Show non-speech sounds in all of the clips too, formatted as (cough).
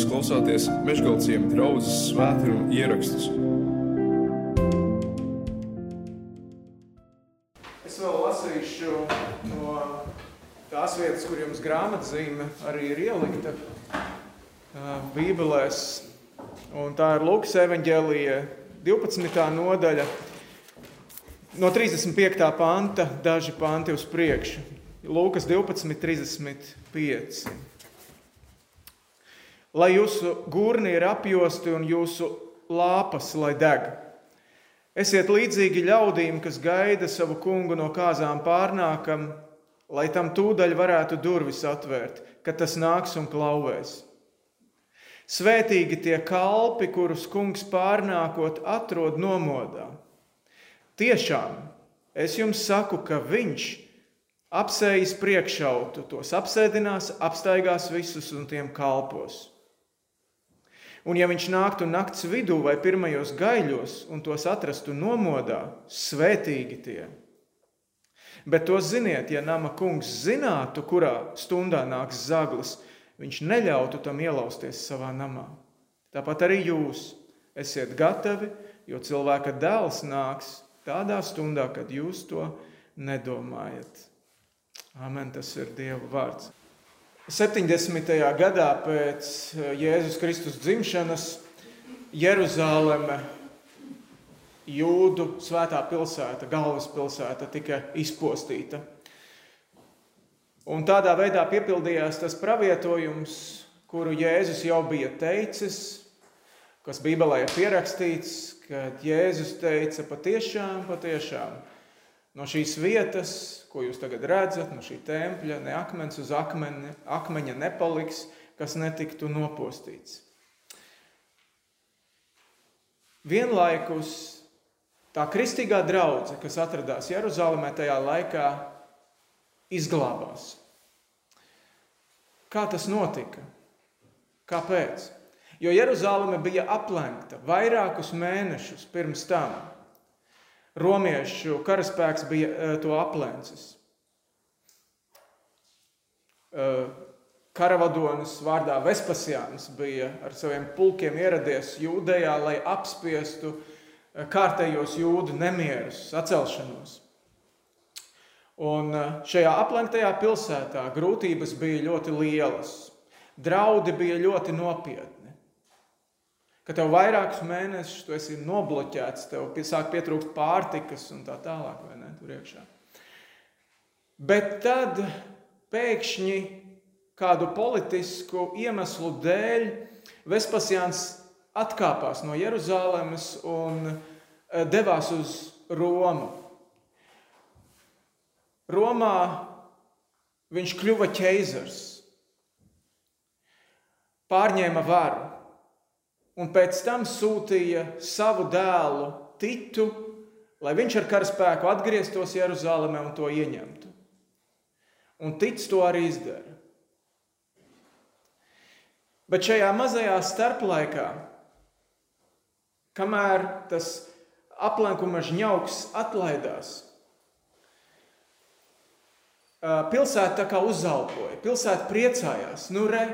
Jūs klausāties Meškāļu draugas svētkrājuma ierakstus. Es vēl lasīšu no tās vietas, kur jums grāmatzīme arī ir ielikta Bībelēs. Un tā ir Lūkas evanģēlija 12. nodaļa, no 35. panta, daži panti uz priekšu. Lūkas 12, 35 lai jūsu gurni ir apjosti un jūsu lāpas lai deg. Esiet līdzīgi ļaudīm, kas gaida savu kungu no kāzām pārnākam, lai tam tūdaļ varētu durvis atvērt, kad tas nāks un klauvēs. Svētīgi tie kalpi, kurus kungs pārnākot atrod nomodā. Tiešām es jums saku, ka viņš apsējas priekšautu, tos apsēdinās, apstaigās visus un tiem kalpos. Un ja viņš nāktu nakts vidū vai pirmajos gaiļos un tos atrastu nomodā, svētīgi tie. Bet to ziniet, ja nama kungs zinātu, kurā stundā nāks zaglis, viņš neļautu tam ielausties savā namā. Tāpat arī jūs esiet gatavi, jo cilvēka dēls nāks tādā stundā, kad jūs to nedomājat. Amen, tas ir Dieva vārds. 70. gadā pēc eh, Jēzus Kristus dzimšanas Jeruzaleme, Jūdu svētā pilsēta, galvaspilsēta, tika izpostīta. Un tādā veidā piepildījās tas pravietojums, kuru Jēzus jau bija teicis, kas Bībelē ir pierakstīts, kad Jēzus teica patiešām, patiešām, no šīs vietas ko jūs tagad redzat no šī tempļa, ne akmens uz akmeni, akmeņa nepaliks, kas netiktu nopostīts. Vienlaikus tā kristīgā draudzene, kas atradās Jeruzalemē tajā laikā, izglābās. Kā tas notika? Kāpēc? Jo Jeruzaleme bija aplenkta vairākus mēnešus pirms tam. Romiešu karaspēks bija e, to aplencis. E, karavadonis vārdā Vespasiāns bija ar saviem pulkiem ieradies Jūdejā, lai apspiestu e, kārtējos jūdu nemierus, sacelšanos. Un šajā aplenktajā pilsētā grūtības bija ļoti lielas, draudi bija ļoti nopietni ka tev vairākus mēnešus tu esi nobloķēts, tev sāk pietrūkt pārtikas un tā tālāk, vai ne, tur iekšā. Bet tad pēkšņi kādu politisku iemeslu dēļ Vespasiāns atkāpās no Jeruzalemes un eh, devās uz Romu. Romā viņš kļuva ķeizars, pārņēma varu un pēc tam sūtīja savu dēlu Titu, lai viņš ar karaspēku atgrieztos Jeruzalemē un to ieņemtu. Un Tits to arī izdara. Bet šajā mazajā starplaikā, kamēr tas aplenkuma žņauks atlaidās, pilsēta tā kā uzelpoja, pilsēta priecājās. Nu, re,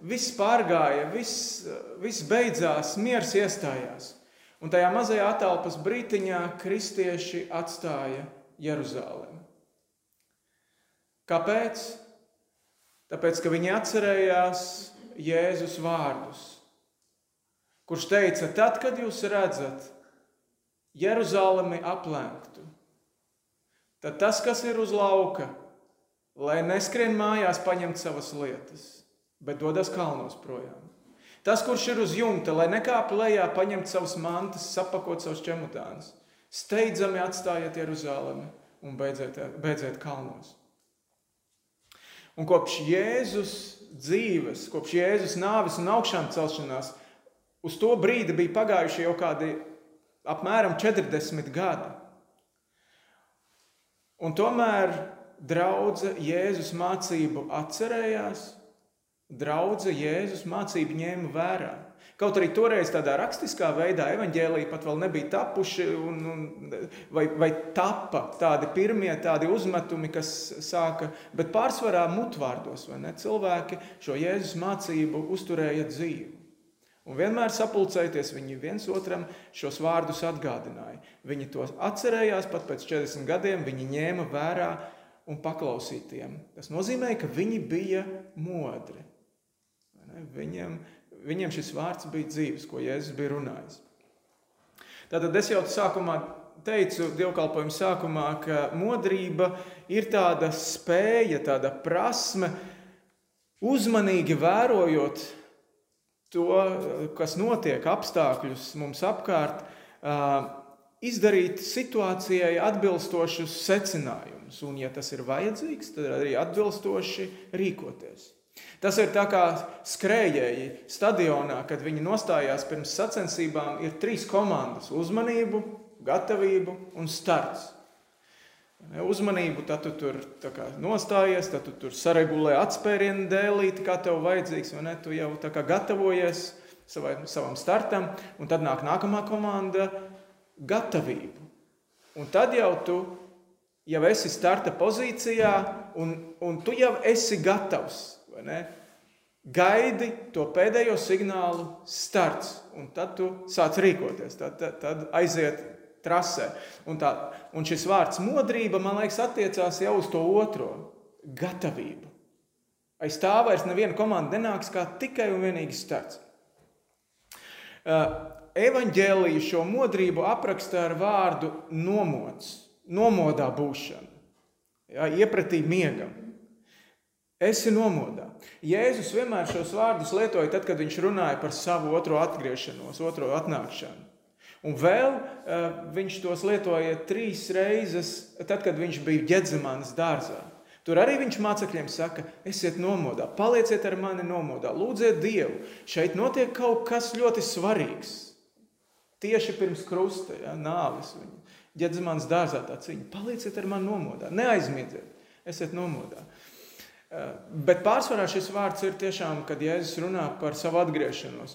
viss pārgāja, viss, viss beidzās, miers iestājās. Un tajā mazajā atelpas brītiņā kristieši atstāja Jeruzalemi. Kāpēc? Tāpēc, ka viņi atcerējās Jēzus vārdus, kurš teica, tad, kad jūs redzat Jeruzalemi aplenktu, tad tas, kas ir uz lauka, lai neskrien mājās paņemt savas lietas bet dodas kalnos projām. Tas, kurš ir uz jumta, lai nekāp lejā, paņemt savas mantas, sapakot savus čemodānus, steidzami atstājiet Jeruzalemi un beidziet, beidziet kalnos. Un kopš Jēzus dzīves, kopš Jēzus nāves un augšām celšanās, uz to brīdi bija pagājuši jau kādi apmēram 40 gadi. Un tomēr draudzene Jēzus mācību atcerējās Draudze Jēzus mācību ņēma vērā. Kaut arī toreiz tādā rakstiskā veidā evaņģēlīja pat vēl nebija tapuši, un, un, vai, vai tapa tādi pirmie tādi uzmetumi, kas sāka, bet pārsvarā mutvārdos, vai ne? Cilvēki šo Jēzus mācību uzturēja dzīvu. Un vienmēr sapulcēties, viņi viens otram šos vārdus atgādināja. Viņi to atcerējās pat pēc 40 gadiem, viņi ņēma vērā un paklausītiem. Tas nozīmē, ka viņi bija modri. Viņiem, viņiem šis vārds bija dzīves, ko Jēzus bija runājis. Tātad es jau sākumā teicu, dievkalpojuma sākumā, ka modrība ir tāda spēja, tāda prasme, uzmanīgi vērojot to, kas notiek, apstākļus mums apkārt, izdarīt situācijai atbilstošus secinājumus, un, ja tas ir vajadzīgs, tad arī atbilstoši rīkoties. Tas ir tā kā skrejēji stadionā, kad viņi nostājās pirms sacensībām, ir trīs komandas - uzmanību, gatavību un starts. Uzmanību, tad tu tur nostājies, tad tu tur saregulē atspērienu dēlīti, kā tev vajadzīgs, vai ne? Tu jau tā kā gatavojies savai, savam startam, un tad nāk nākamā komanda - gatavību. Un tad jau tu jau esi starta pozīcijā, un, un tu jau esi gatavs Gaidi to pēdējo signālu, starts, un tad tu sāc rīkoties. Tad, tad, tad aiziet trasē. Un, tā, un šis vārds modrība, man liekas, attiecās jau uz to otro - gatavību. Aiz tā vairs neviena komanda nenāks kā tikai un vienīgi starts. Uh, Evanģēlija šo modrību apraksta ar vārdu nomods, nomodā būšana, ja, iepratī miegam. Esi nomodā. Jēzus vienmēr šos vārdus lietoja tad, kad viņš runāja par savu otro atgriešanos, otro atnākšanu. Un vēl uh, viņš tos lietoja trīs reizes, tad, kad viņš bija Gedzemanas dārzā. Tur arī viņš mācekļiem saka, esiet nomodā, palieciet ar mani nomodā, lūdziet Dievu. Šeit notiek kaut kas ļoti svarīgs. Tieši pirms krusta, ja, nāves viņa. Gedzemanas dārzā tā cīņa. Palieciet ar mani nomodā, neaizmirstiet, esiet nomodā. Eh, bet pārsvarā šis vārds ir tiešām, kad Jēzus runā par savu atgriešanos.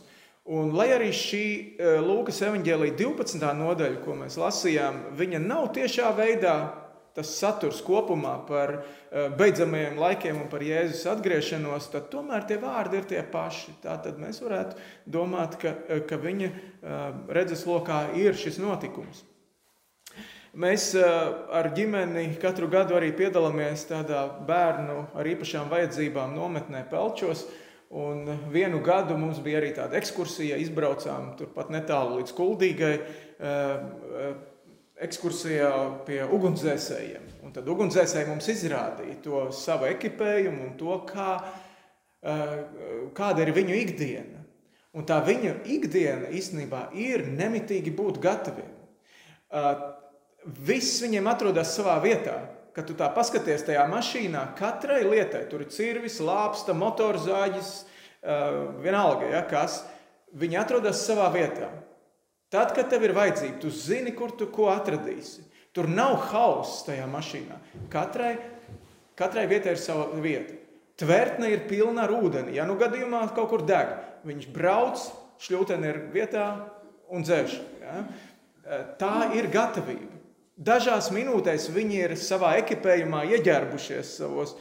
Un, lai arī šī eh, Lūkas evanģēlīja 12. nodaļa, ko mēs lasījām, viņa nav tiešā veidā tas saturs kopumā par eh, beidzamajiem laikiem un par Jēzus atgriešanos, tad tomēr tie vārdi ir tie paši. Tā tad mēs varētu domāt, ka, ka viņa redzeslokā ir šis notikums. Mēs eh, ar ģimeni katru gadu arī piedalāmies tādā bērnu ar īpašām vajadzībām nometnē Pelčos. Un vienu gadu mums bija arī tāda ekskursija, izbraucām turpat netālu līdz Kuldīgai, eh, eh, ekskursijā pie ugunsdzēsējiem. Un tad ugunsdzēsēji mums izrādīja to savu ekipējumu un to, kā, kāda ir viņu ikdiena. Un tā viņu ikdiena īstenībā ir nemitīgi būt gataviem viss viņiem atrodas savā vietā. Kad tu tā paskaties tajā mašīnā, katrai lietai tur ir cirvis, lāpsta, motorzāģis, vienalga, ja, kas. Viņi atrodas savā vietā. Tad, kad tev ir vajadzība, tu zini, kur tu ko atradīsi. Tur nav hauss tajā mašīnā. Katrai, katrai vietai ir sava vieta. Tvertne ir pilna ar ūdeni. Ja nu gadījumā kaut kur deg, viņš brauc, šļūtene ir vietā un dzēš. Ja? Tā ir gatavība. Dažās minūtēs viņi ir savā ekipējumā ieģērbušies savos,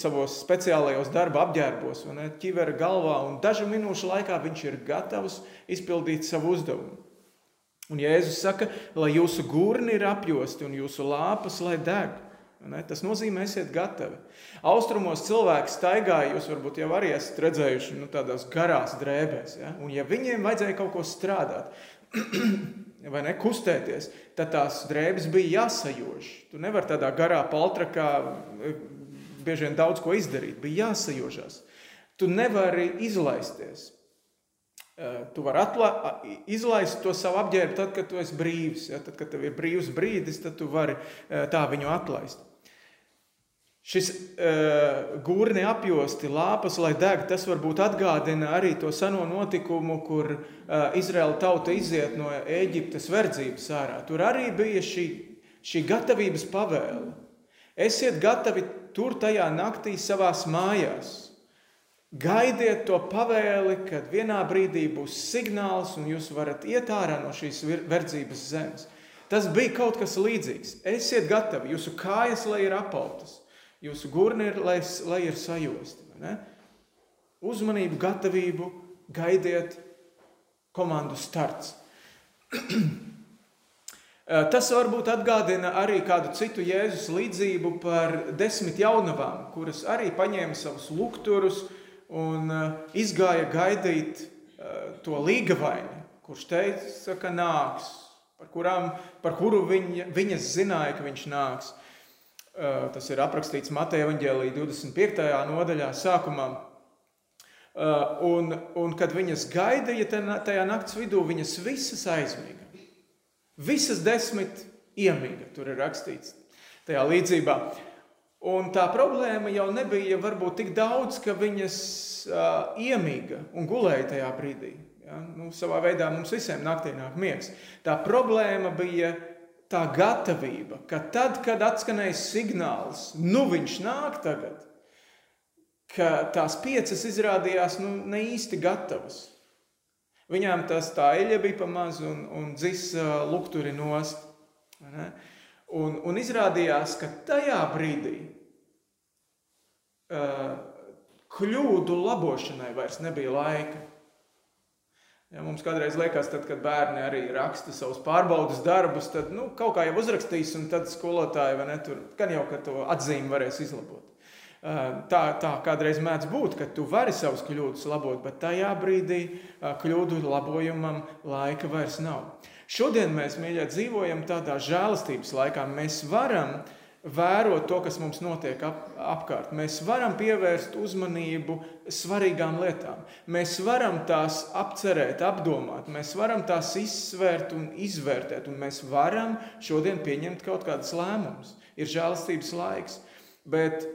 savos speciālajos darba apģērbos, ķivera galvā, un dažu minūšu laikā viņš ir gatavs izpildīt savu uzdevumu. Un Jēzus saka, lai jūsu gurni ir apjosti un jūsu lāpas lai deg. Ne? Tas nozīmē, esiet gatavi. Austrumos cilvēki staigāja, jūs varbūt jau arī esat redzējuši nu, tādās garās drēbēs. Ja? Un, ja viņiem vajadzēja kaut ko strādāt, (clears throat) vai ne, kustēties, tad tās drēbes bija jāsajūž. Tu nevari tādā garā paltrakā e, bieži vien daudz ko izdarīt, bija jāsajūžas. Tu nevari izlaisties. E, tu vari atla, izlaist to savu apģērbu tad, kad tu esi brīvs. Ja? Tad, kad tev ir brīvs brīdis, tad tu vari e, tā viņu atlaist. Šis uh, gurni apjosti, lāpas, lai deg, tas varbūt atgādina arī to seno notikumu, kur uh, Izraēla tauta iziet no Eģiptes verdzības ārā. Tur arī bija šī, šī gatavības pavēle. Esiet gatavi tur tajā naktī savās mājās. Gaidiet to pavēli, kad vienā brīdī būs signāls un jūs varat iet ārā no šīs verdzības zemes. Tas bija kaut kas līdzīgs. Esiet gatavi, jūsu kājas, lai ir apautas, jūsu gurni ir, lai, lai ir sajosti. Uzmanību, gatavību, gaidiet komandu starts. (clears throat) Tas varbūt atgādina arī kādu citu Jēzus līdzību par desmit jaunavām, kuras arī paņēma savus lukturus un izgāja gaidīt to līgavaini, kurš teica, ka nāks, par, kurām, par kuru viņa, viņas zināja, ka viņš nāks. Tas ir aprakstīts Mateja evaņģēlī 25. nodaļā sākumā. Un, un kad viņas gaidīja tajā naktas vidū, viņas visas aizmiga. Visas desmit iemīga, tur ir rakstīts tajā līdzībā. Un tā problēma jau nebija varbūt tik daudz, ka viņas uh, iemīga un gulēja tajā brīdī. Ja? Nu, savā veidā mums visiem naktī nāk miegs. Tā problēma bija tā gatavība, ka tad, kad atskanēja signāls, nu viņš nāk tagad, ka tās piecas izrādījās nu, ne īsti gatavas. Viņām tas tā eļļa bija pamaz un, un dzis lukturi nost. Un, un izrādījās, ka tajā brīdī uh, kļūdu labošanai vairs nebija laika. Ja mums kādreiz liekas, tad, kad bērni arī raksta savus pārbaudas darbus, tad nu, kaut kā jau uzrakstīs, un tad skolotāji vai ne tur gan jau, ka to atzīmi varēs izlabot. Tā, tā kādreiz mēdz būt, ka tu vari savus kļūdas labot, bet tajā brīdī kļūdu labojumam laika vairs nav. Šodien mēs, mīļie, dzīvojam tādā žēlastības laikā. Mēs varam vērot to, kas mums notiek ap, apkārt. Mēs varam pievērst uzmanību svarīgām lietām. Mēs varam tās apcerēt, apdomāt, mēs varam tās izsvērt un izvērtēt, un mēs varam šodien pieņemt kaut kādas lēmumus. Ir žēlastības laiks. Bet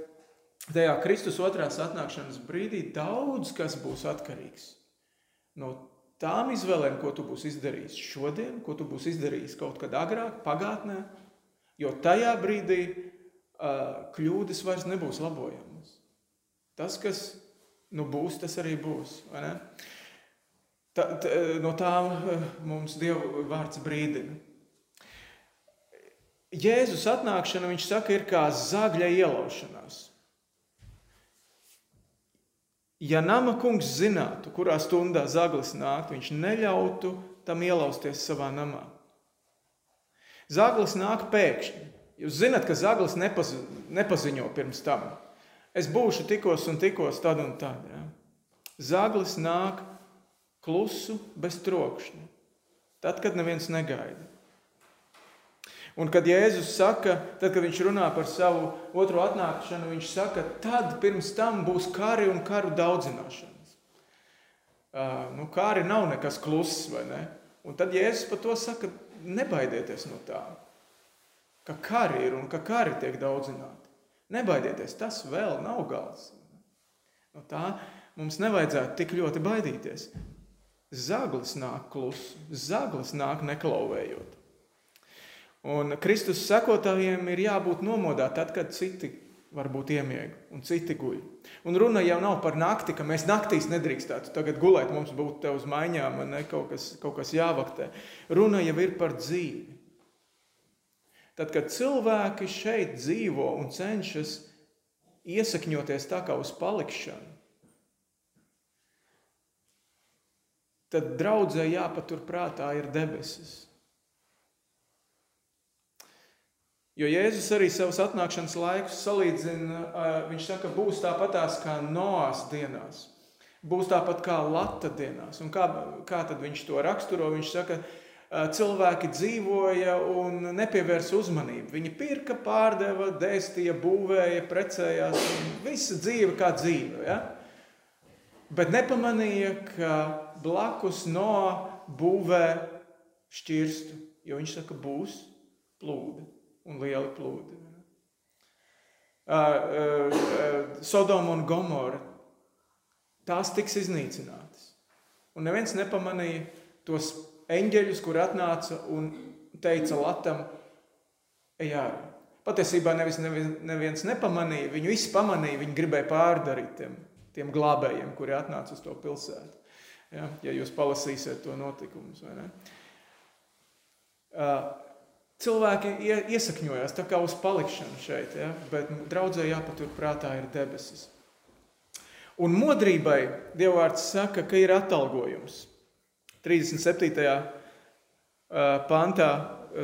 tajā Kristus otrās atnākšanas brīdī daudz kas būs atkarīgs no tām izvēlēm, ko tu būsi izdarījis šodien, ko tu būsi izdarījis kaut kad agrāk, pagātnē, jo tajā brīdī uh, kļūdas vairs nebūs labojamas. Tas, kas nu, būs, tas arī būs. Tā, tā, no tām mums Dieva vārds brīdina. Jēzus atnākšana, viņš saka, ir kā zagļa ielaušanās. Ja nama kungs zinātu, kurā stundā zaglis nāk, viņš neļautu tam ielausties savā namā. Zaglis nāk pēkšņi. Jūs zināt, ka zaglis nepazi, nepaziņo pirms tam. Es būšu tikos un tikos tad un tad. Ja? Zaglis nāk klusu, bez trokšņa. Tad, kad neviens negaida. Un kad Jēzus saka, tad, kad viņš runā par savu otro atnākšanu, viņš saka, tad pirms tam būs kari un karu daudzināšanas. Uh, nu, kāri nav nekas kluss, vai ne? Un tad Jēzus par to saka, nebaidieties no tā, ka kari ir un ka kari tiek daudzināti. Nebaidieties, tas vēl nav gals. No tā mums nevajadzētu tik ļoti baidīties. Zaglis nāk klusu, zaglis nāk neklauvējot. Un Kristus sekotājiem ir jābūt nomodā tad, kad citi varbūt iemiega un citi guļ. Un runa jau nav par nakti, ka mēs naktīs nedrīkstētu tagad gulēt, mums būtu te uz maiņām, ne, kaut, kas, kaut kas jāvaktē. Runa jau ir par dzīvi. Tad, kad cilvēki šeit dzīvo un cenšas iesakņoties tā kā uz palikšanu, tad draudzē jāpatur prātā ir debesis. Jo Jēzus arī savus atnākšanas laikus salīdzina, viņš saka, būs tāpatās kā Noās dienās, būs tāpat kā Lata dienās. Un kā, kā tad viņš to raksturo? Viņš saka, cilvēki dzīvoja un nepievērsa uzmanību. Viņi pirka, pārdeva, dēstīja, būvēja, precējās. Visa dzīve kā dzīve. Ja? Bet nepamanīja, ka blakus no būvē šķirstu, jo viņš saka, būs plūdi un lieli plūdi. Sodoma un Gomora tās tiks iznīcinātas. Un neviens nepamanīja tos eņģeļus, kur atnāca un teica Latam, ārā. Patiesībā nevis neviens nepamanīja, viņu visi pamanīja, viņi gribēja pārdarīt tiem tiem glābējiem, kuri atnāca uz to pilsētu. Ja, ja jūs palasīsiet to notikumus. Cilvēki iesakņojās tā kā uz palikšanu šeit, ja, bet draudzē jāpatur prātā ir debesis. Un modrībai Dievvvārds saka, ka ir atalgojums. 37. pantā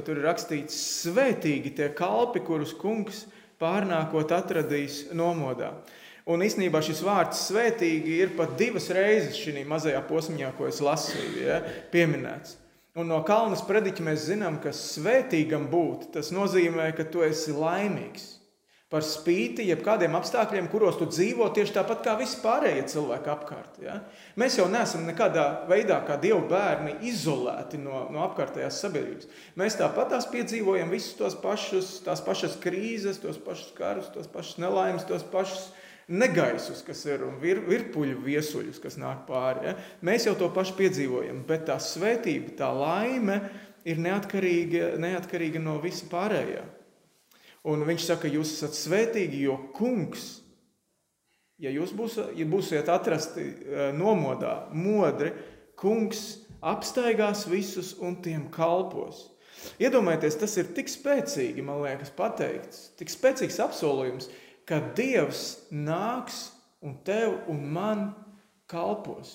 tur ir rakstīts, svētīgi tie kalpi, kurus kungs pārnākot atradīs nomodā. Un īsnībā šis vārds svētīgi ir pat divas reizes šī mazajā posmā, ko es lasīju, ja, pieminēts. Un no Kalnas prediķa mēs zinām, ka svētīgam būt, tas nozīmē, ka tu esi laimīgs. Par spīti jebkādiem apstākļiem, kuros tu dzīvo, tieši tāpat kā visi pārējie cilvēki apkārt. Ja? Mēs jau neesam nekādā veidā, kā dievu bērni, izolēti no, no apkārtējās sabiedrības. Mēs tāpat tās piedzīvojam visus tos pašus, tās pašas krīzes, tos pašus karus, tos pašus nelaimes, tos pašus negaisus, kas ir un vir, virpuļu viesuļus, kas nāk pāri. Ja? Mēs jau to pašu piedzīvojam, bet tā svētība, tā laime ir neatkarīga, neatkarīga no visa pārējā. Un viņš saka, jūs esat svētīgi, jo kungs, ja jūs būs, ja būsiet atrasti eh, nomodā, modri, kungs apstaigās visus un tiem kalpos. Iedomājieties, tas ir tik spēcīgi, man liekas, pateikts, tik spēcīgs apsolījums, ka Dievs nāks un tev un man kalpos.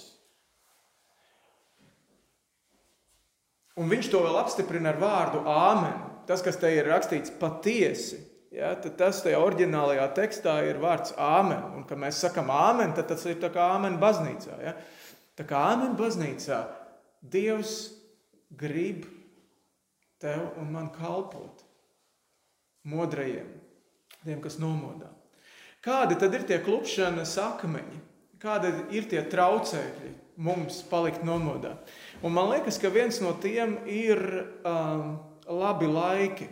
Un viņš to vēl apstiprina ar vārdu Āmen. Tas, kas te ir rakstīts patiesi, ja, tas tajā oriģinālajā tekstā ir vārds Āmen. Un, kad mēs sakām Āmen, tad tas ir kā Āmen baznīcā. Ja. Tā kā Āmen baznīcā Dievs grib tev un man kalpot modrajiem, tiem, kas nomodā. Kādi tad ir tie klupšanas akmeņi? Kādi ir tie traucēkļi mums palikt nomodā? Un man liekas, ka viens no tiem ir um, labi laiki.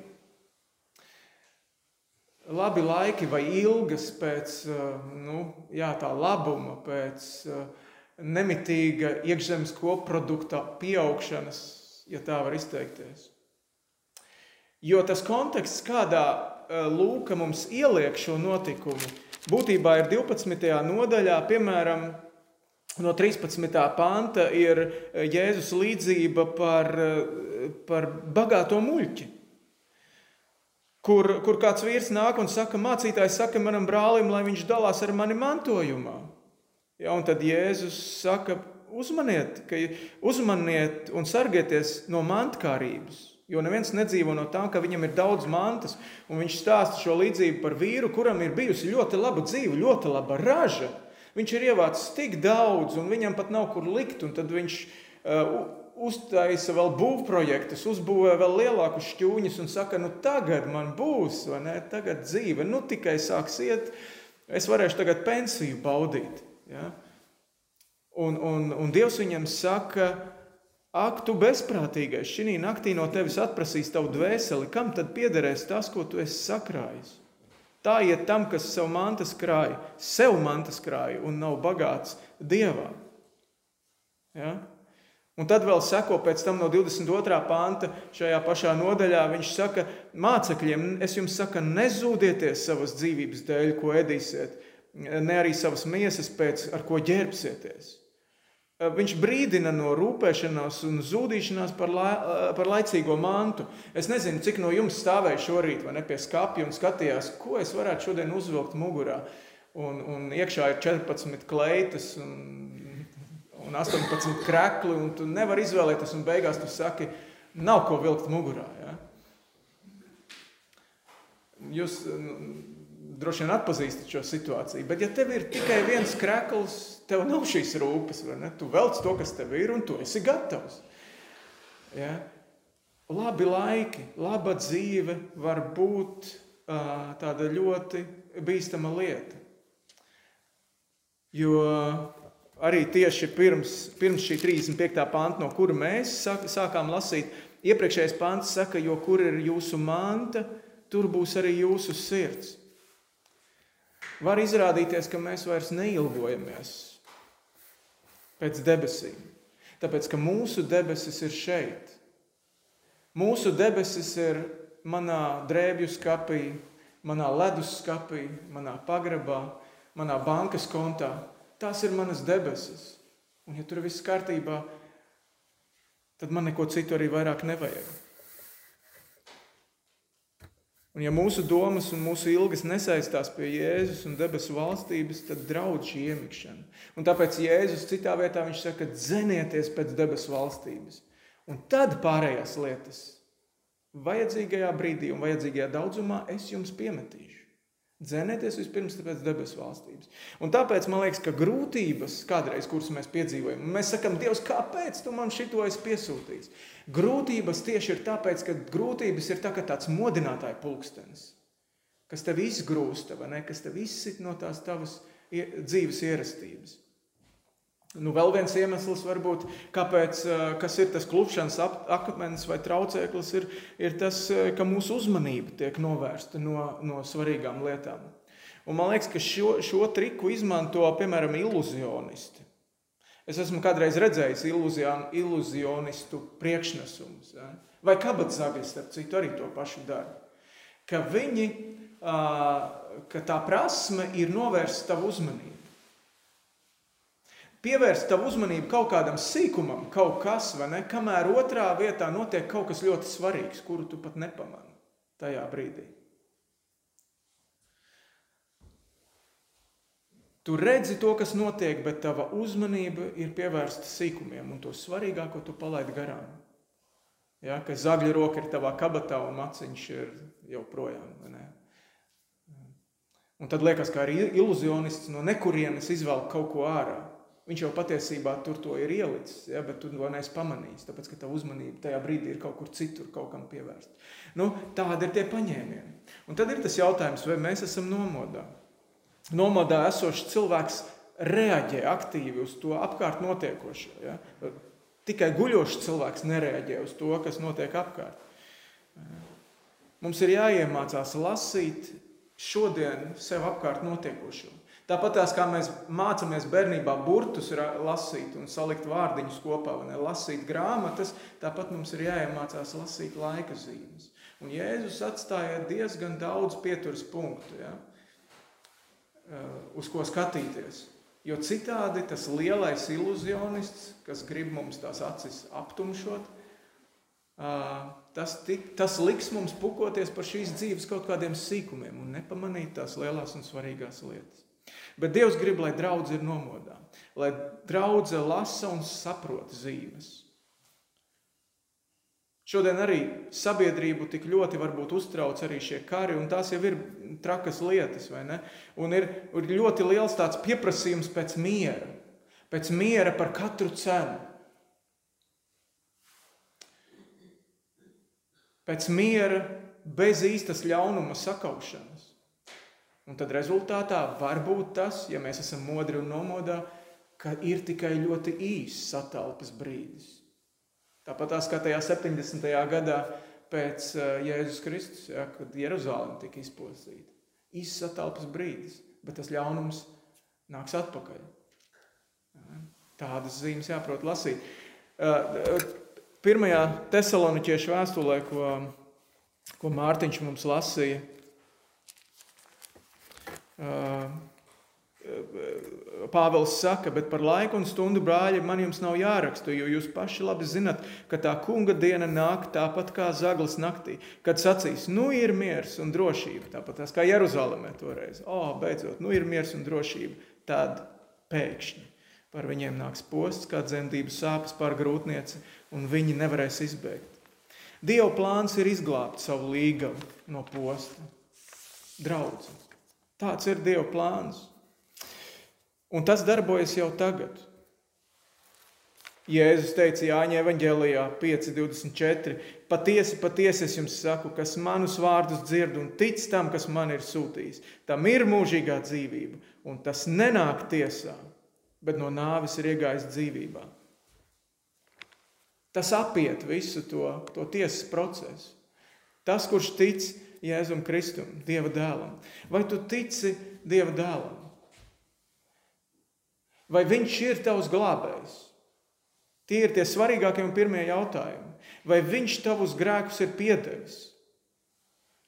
Labi laiki vai ilgas pēc uh, nu, jā, tā labuma, pēc uh, nemitīga iekšzemes koprodukta pieaugšanas, ja tā var izteikties. Jo tas konteksts, kādā uh, Lūka mums ieliek šo notikumu, būtībā ir 12. nodaļā, piemēram, no 13. panta ir e, Jēzus līdzība par, e, par bagāto muļķi. Kur, kur kāds vīrs nāk un saka, mācītājs saka manam brālim, lai viņš dalās ar mani mantojumā. Ja, un tad Jēzus saka, uzmaniet, ka, uzmaniet un sargieties no mantkārības. Jo neviens nedzīvo no tā, ka viņam ir daudz mantas. Un viņš stāsta šo līdzību par vīru, kuram ir bijusi ļoti laba dzīve, ļoti laba raža. Viņš ir ievācis tik daudz, un viņam pat nav kur likt. Tad viņš uh, uztaisa vēl būvprojektus, uzbūvē vēl lielākus šķūņus un saka, nu tagad man būs, vai ne? Tagad dzīve, nu tikai sāks iet, es varēšu tagad pensiju baudīt. Ja? Un, un, un Dievs viņam saka, Ak, tu bezprātīgais, šī naktī no tevis atprasīs tavu dvēseli, kam tad piederēs tas, ko tu esi sakrājis? Tā iet tam, kas sev mantas krāja, sev mantas krāja un nav bagāts dievā. Ja? Un tad vēl seko pēc tam no 22. panta šajā pašā nodaļā. Viņš saka, mācekļiem, es jums saku, nezūdieties savas dzīvības dēļ, ko ēdīsiet, ne arī savas miesas pēc, ar ko ģērbsieties. Viņš brīdina no rūpēšanās un zudīšanās par, la, eh, par laicīgo mantu. Es nezinu, cik no jums stāvēja šorīt ne, pie skāpja un skatījās, ko es varētu šodien uzvilkt mugurā. Un, un iekšā ir 14 kleitas un, un 18 krekli, un tu nevari izvēlēties, un beigās tu saki, nav ko vilkt mugurā. Ja? Jūs droši vien atpazīstat šo situāciju. Bet, ja tev ir tikai viens krekls, tev nav šīs rūpes, vai ne? Tu velc to, kas tev ir, un tu esi gatavs. Ja? Labi laiki, laba dzīve var būt uh, tāda ļoti bīstama lieta. Jo arī tieši pirms, pirms šī 35. panta, no kura mēs sākām lasīt, iepriekšējais pants saka, jo kur ir jūsu manta, tur būs arī jūsu sirds var izrādīties, ka mēs vairs neilgojamies pēc debesīm. Tāpēc, ka mūsu debesis ir šeit. Mūsu debesis ir manā drēbju skapī, manā ledus skapī, manā pagrabā, manā bankas kontā. tās ir manas debesis. Un, ja tur viss kārtībā, tad man neko citu arī vairāk nevajag. Un ja mūsu domas un mūsu ilgas nesaistās pie Jēzus un debesu valstības, tad draudz šī iemikšana. Un tāpēc Jēzus citā vietā viņš saka, dzenieties pēc debesu valstības. Un tad pārējās lietas vajadzīgajā brīdī un vajadzīgajā daudzumā es jums piemetīšu. Dzenieties vispirms pēc debesu valstības. Un tāpēc man liekas, ka grūtības, kādreiz, kuras mēs piedzīvojam, mēs sakām, Dievs, kāpēc tu man šito esi piesūtījis? Grūtības tieši ir tāpēc, ka grūtības ir tā, tāds modinātāja pulkstenis, kas tev izgrūsta, kas tev izsit no tās tavas dzīves ierastības. Nu, vēl viens iemesls, varbūt, kāpēc, kas ir tas klupšanas akmens vai traucēklis, ir, ir tas, ka mūsu uzmanība tiek novērsta no, no svarīgām lietām. Un man liekas, ka šo, šo triku izmanto piemēram iluzionisti. Es esmu kādreiz redzējis iluzionistu priekšnesumus, ja? vai kabatzagļi, starp citu, arī to pašu dara. Ka viņi, ka tā prasme ir novērst tavu uzmanību pievērst tavu uzmanību kaut kādam sīkumam, kaut kas, vai ne, kamēr otrā vietā notiek kaut kas ļoti svarīgs, kuru tu pat nepamani tajā brīdī. Tu redzi to, kas notiek, bet tava uzmanība ir pievērsta sīkumiem, un to svarīgāko tu palaidi garām. Ja, ka zagļa roka ir tavā kabatā un maciņš ir jau projām. Un tad liekas, ka arī iluzionists no nekurienes izvelk kaut ko ārā. Viņš jau patiesībā tur to ir ielicis, ja, bet tu to neesi pamanījis, tāpēc ka tā uzmanība tajā brīdī ir kaut kur citur, kaut kam pievērsta. Nu, tādi ir tie paņēmieni. Un tad ir tas jautājums, vai mēs esam nomodā. Nomodā esošs cilvēks reaģē aktīvi uz to apkārt notiekošo. Ja? Tikai guļošs cilvēks nereaģē uz to, kas notiek apkārt. Mums ir jāiemācās lasīt šodien sev apkārt notiekošo. Tāpat tās, kā mēs mācāmies bērnībā burtus lasīt un salikt vārdiņus kopā, vai ne, lasīt grāmatas, tāpat mums ir jāiemācās lasīt laika zīmes. Un Jēzus atstāja diezgan daudz pieturas punktu, ja, eh, uz ko skatīties. Jo citādi tas lielais iluzionists, kas grib mums tās acis aptumšot, eh, tas, tik, tas liks mums pukoties par šīs dzīves kaut kādiem sīkumiem un nepamanīt tās lielās un svarīgās lietas. Bet Dievs grib, lai draudzene ir nomodā, lai draudzene lasa un saprot zīmes. Šodien arī sabiedrību tik ļoti varbūt uztrauc arī šie kari, un tās jau ir trakas lietas, vai ne? Un ir, ir ļoti liels tāds pieprasījums pēc miera, pēc miera par katru cenu. Pēc miera bez īstas ļaunuma sakaušanas. Un tad rezultātā var būt tas, ja mēs esam modri un nomodā, ka ir tikai ļoti īss satalpas brīdis. Tāpat kā tajā 70. gadā pēc eh, Jēzus Kristus, ja, kad Jeruzalem tika izpostīta. Īss satalpas brīdis, bet tas ļaunums nāks atpakaļ. Tādas zīmes jāprot lasīt. Eh, pirmajā tesaloniķiešu vēstulē, ko, ko Mārtiņš mums lasīja, Pāvils saka, bet par laiku un stundu brāļi man jums nav jāraksta, jo jūs paši labi zinat, ka tā kunga diena nāk tāpat kā zaglis naktī, kad sacīs, nu ir miers un drošība, tāpat tās kā Jeruzalemē toreiz. O, oh, beidzot, nu ir miers un drošība, tad pēkšņi par viņiem nāks posts, kā dzemdību sāpes pār grūtnieci, un viņi nevarēs izbēgt. Dieva plāns ir izglābt savu līgavu no posta. Draudzes. Tāds ir Dieva plāns. Un tas darbojas jau tagad. Jēzus teica Jāņa evanģēlijā 5.24. Patiesi, patiesi es jums saku, kas manus vārdus dzird un tic tam, kas man ir sūtījis, tam ir mūžīgā dzīvība, un tas nenāk tiesā, bet no nāves ir iegājis dzīvībā. Tas apiet visu to, to tiesas procesu. Tas, kurš tic, Jēzum Kristum, Dieva dēlam? Vai tu tici Dieva dēlam? Vai viņš ir tavs glābējs? Tie ir tie svarīgākie un pirmie jautājumi. Vai viņš tavus grēkus ir piedevis?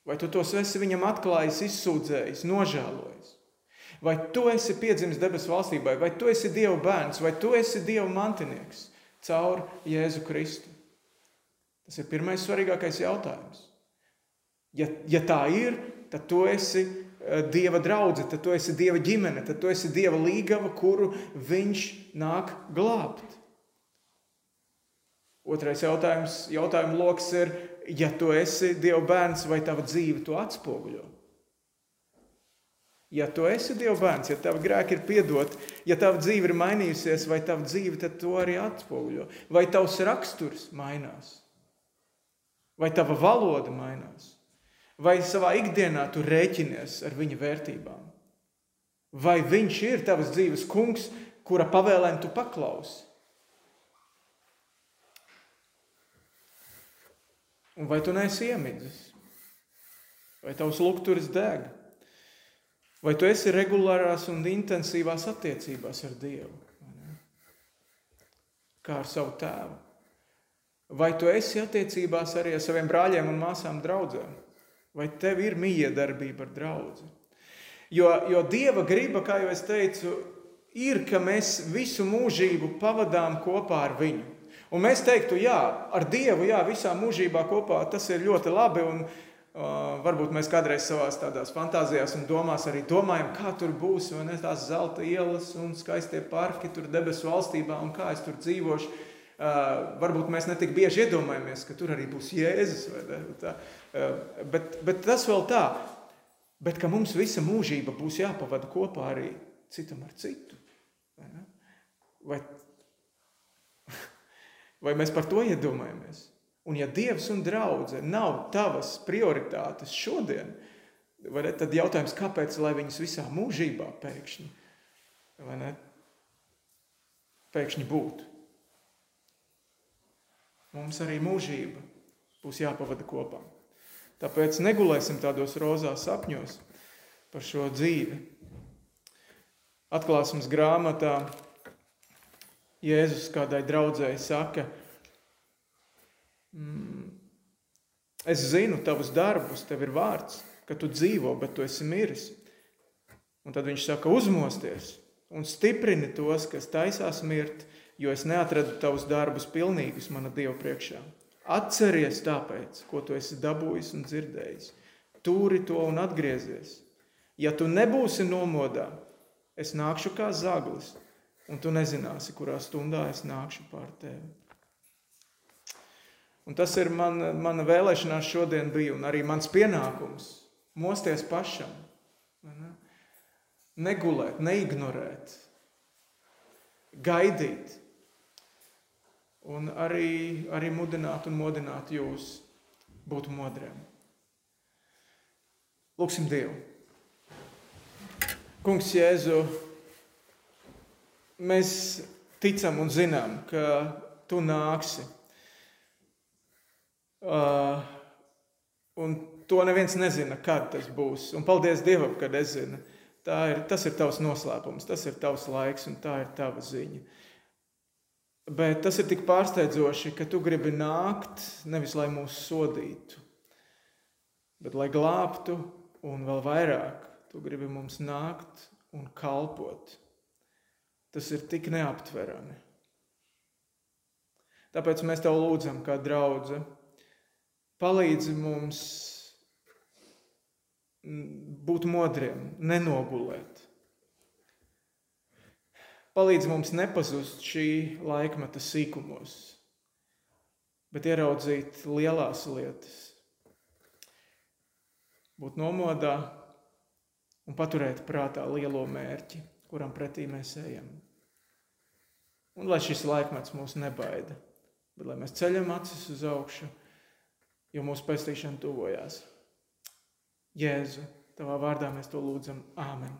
Vai tu tos esi viņam atklājis, izsūdzējis, nožēlojis? Vai tu esi piedzimis debesu valstībai, vai tu esi Dieva bērns, vai tu esi Dieva mantinieks caur Jēzu Kristu? Tas ir pirmais svarīgākais jautājums. Ja, ja tā ir, tad tu esi eh, Dieva draudzene, tad tu esi Dieva ģimene, tad tu esi Dieva līgava, kuru Viņš nāk glābt. Otrais jautājums, jautājuma lokus ir, ja tu esi Dieva bērns, vai tava dzīve to atspoguļo? Ja tu esi Dieva bērns, ja tavi grēki ir piedoti, ja tava dzīve ir mainījusies, vai tava dzīve to arī atspoguļo, vai tavs raksturs mainās, vai tava valoda mainās, vai savā ikdienā tu rēķinies ar viņa vērtībām, vai viņš ir tavas dzīves kungs, kura pavēlēm tu paklausi. Un vai tu neesi iemidzis, vai tavs lukturis deg? Vai tu esi regulārās un intensīvās attiecībās ar Dievu? Kā ar savu tēvu? Vai tu esi attiecībās arī ar saviem brāļiem un māsām draugiem? Vai tev ir miedarbība ar draugu? Jo, jo Dieva griba, kā jau es teicu, ir, ka mēs visu mūžību pavadām kopā ar viņu. Un mēs teiktu, jā, ar Dievu, jā, visā mūžībā kopā tas ir ļoti labi. Un, Uh, varbūt mēs kādreiz savā tādās fantāzijās un domās arī domājam, kā tur būs, vai ne tās zelta ielas un skaistie parki tur debesu valstībā un kā es tur dzīvošu. Uh, varbūt mēs netik bieži iedomājamies, ka tur arī būs Jēzus. Tā, uh, bet, bet tas vēl tā, bet ka mums visa mūžība būs jāpavada kopā arī citam ar citu. Vai, vai, (laughs) vai mēs par to iedomājamies? Un ja Dievs un draudzene nav tavas prioritātes šodien, ne, tad jautājums, kāpēc lai viņas visā mūžībā pēkšņi, ne, pēkšņi būtu? Mums arī mūžība būs jāpavada kopā. Tāpēc negulēsim tādos rozās sapņos par šo dzīvi. Atklāsmes grāmatā Jēzus kādai draudzēji saka, ka Mm. Es zinu tavus darbus, tev ir vārds, ka tu dzīvo, bet tu esi miris. Un tad viņš saka, uzmosties un stiprini tos, kas taisās mirt, jo es neatradu tavus darbus pilnīgus mana Dieva priekšā. Atceries tāpēc, ko tu esi dabūjis un dzirdējis. Tūri to un atgriezies. Ja tu nebūsi nomodā, es nākšu kā zaglis, un tu nezināsi, kurā stundā es nākšu pār tevi. Un tas ir man, mana vēlēšanās šodien bija, un arī mans pienākums - mosties pašam. Ne? Negulēt, neignorēt, gaidīt. Un arī, arī mudināt un modināt jūs būt modriem. Lūksim Dievu. Kungs, Jēzu, mēs ticam un zinām, ka Tu nāksi Uh, un to neviens nezina, kad tas būs. Un paldies Dievam, kad es zinu. Ir, tas ir tavs noslēpums, tas ir tavs laiks un tā ir tava ziņa. Bet tas ir tik pārsteidzoši, ka tu gribi nākt nevis lai mūs sodītu, bet lai glābtu un vēl vairāk. Tu gribi mums nākt un kalpot. Tas ir tik neaptverami. Tāpēc mēs tev lūdzam, kā draudzene palīdzi mums būt modriem, nenogulēt. Palīdzi mums nepazust šī laikmeta sīkumos, bet ieraudzīt lielās lietas, būt nomodā un paturēt prātā lielo mērķi, kuram pretī mēs ejam. Un lai šis laikmets mūs nebaida, bet lai mēs ceļam acis uz augšu jo mūsu pestīšana tuvojās. Jēzu, tavā vārdā mēs to lūdzam. Āmen!